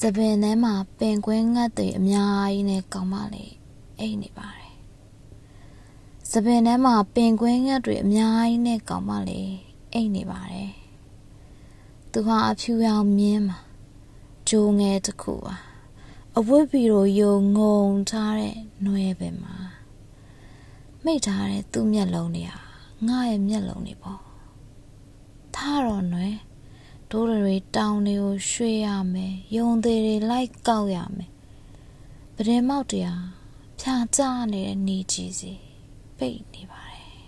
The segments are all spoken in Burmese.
စပင်ထဲမှာပင်ကွင်းငတ်တွေအများကြီးနဲ့ကောင်းမလေးအိတ်နေပါတယ်စပင်ထဲမှာပင်ကွင်းငတ်တွေအများကြီးနဲ့ကောင်းမလေးအိတ်နေပါတယ်သူဟာအဖြူရောင်မြင်းမှာဂျိုးငယ်တစ်ခုပါအဝတ်ပြီးတော့ယုံငုံထားတဲ့နှွဲပင်မှာမိတ်ထားတဲ့သူ့မျက်လုံးတွေဟာငါရဲ့မျက်လုံးတွေပေါ့ထားတော့နှွဲ ဒိုးတွေတောင်တွေကိုရွှေ့ရမယ်ယုံသေးတွေလိုက်ကောက်ရမယ်ပဒင်မောက်တရားဖြာကျနေတဲ့နေကြီးစီပိတ်နေပါတယ်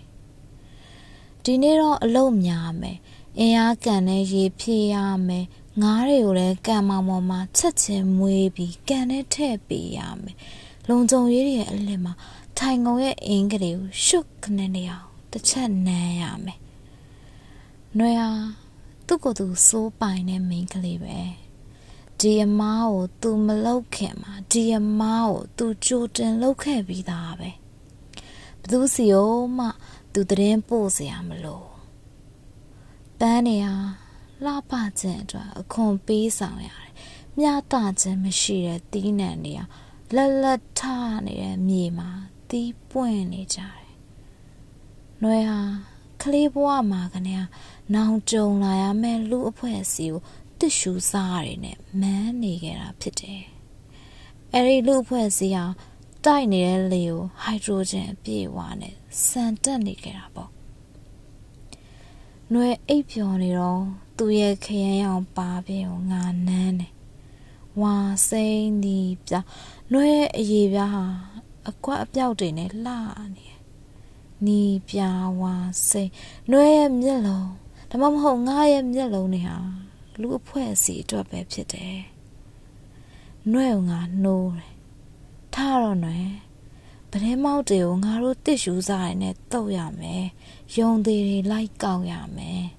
ဒီနေ့တော့အလုတ်များမယ်အင်အားကန်နဲ့ရေဖြည့်ရမယ်ငားတွေကိုလည်းကန်မောင်မောင်မှာချက်ချင်းမွေးပြီးကန်နဲ့ထည့်ပေးရမယ်လုံကြုံရေးတွေရဲ့အလစ်မှာထိုင်ကုန်ရဲ့အင်္ဂလိကိုရှုပ်ခနဲ့နေအောင်တစ်ချက်နမ်းရမယ်။နှွေဟာ သူ့ကိုယ်သူစိုးပိုင်တဲ့မိန်းကလေးပဲဒီအမားကို तू မလောက်ခင်မှာဒီအမားကို तू ကြိုတင်လောက်ခဲ့ပြီးသားပဲဘသူစီရောမှ तू တရင်ပို့เสียမလို့ပန်းနေဟာလှပခြင်းအတွက်အခွန်ပေးဆောင်ရတယ်မျှတခြင်းမရှိတဲ့တီးနှံတွေဟာလက်လက်ထနေတဲ့မြေမှာတီးပွင့်နေကြတယ်။နှွဲဟာ ကလေးဘဝမှာကနေနောင်ကြုံလာရမယ့်လူအဖွဲ့အစည်းကိုတ िश ူစားရနဲ့မန်းနေကြတာဖြစ်တယ်။အဲဒီလူအဖွဲ့အစည်းဟာတိုက်နေတဲ့လေကိုဟိုက်ဒရိုဂျင်အပြည့်အဝနဲ့စံတက်နေကြတာပေါ့။နှွဲအိပ်ပျော်နေတော့သူ့ရဲ့ခရမ်းရောင်ပါပြင်းကိုငါနမ်းတယ်။ဝါစိမ့်ဒီပြနှွဲရဲ့အရေးပြားဟာအကွက်အပြောက်တွေနဲ့လှနေ နီးပြာဝါစိတ်နှွဲရဲ့မျက်လုံးဒါမှမဟုတ်ငါရဲ့မျက်လုံးတွေဟာလူအဖွဲ့အစည်းအတွက်ပဲဖြစ်တယ်။နှွဲကိုငါနှိုးတယ်။ထားတော့နှွဲပဒင်းမောက်တွေကိုငါတို့တစ်ရှူစားရနဲ့တုတ်ရမယ်။ယုံသေးတွေလိုက်ကောက်ရမယ်။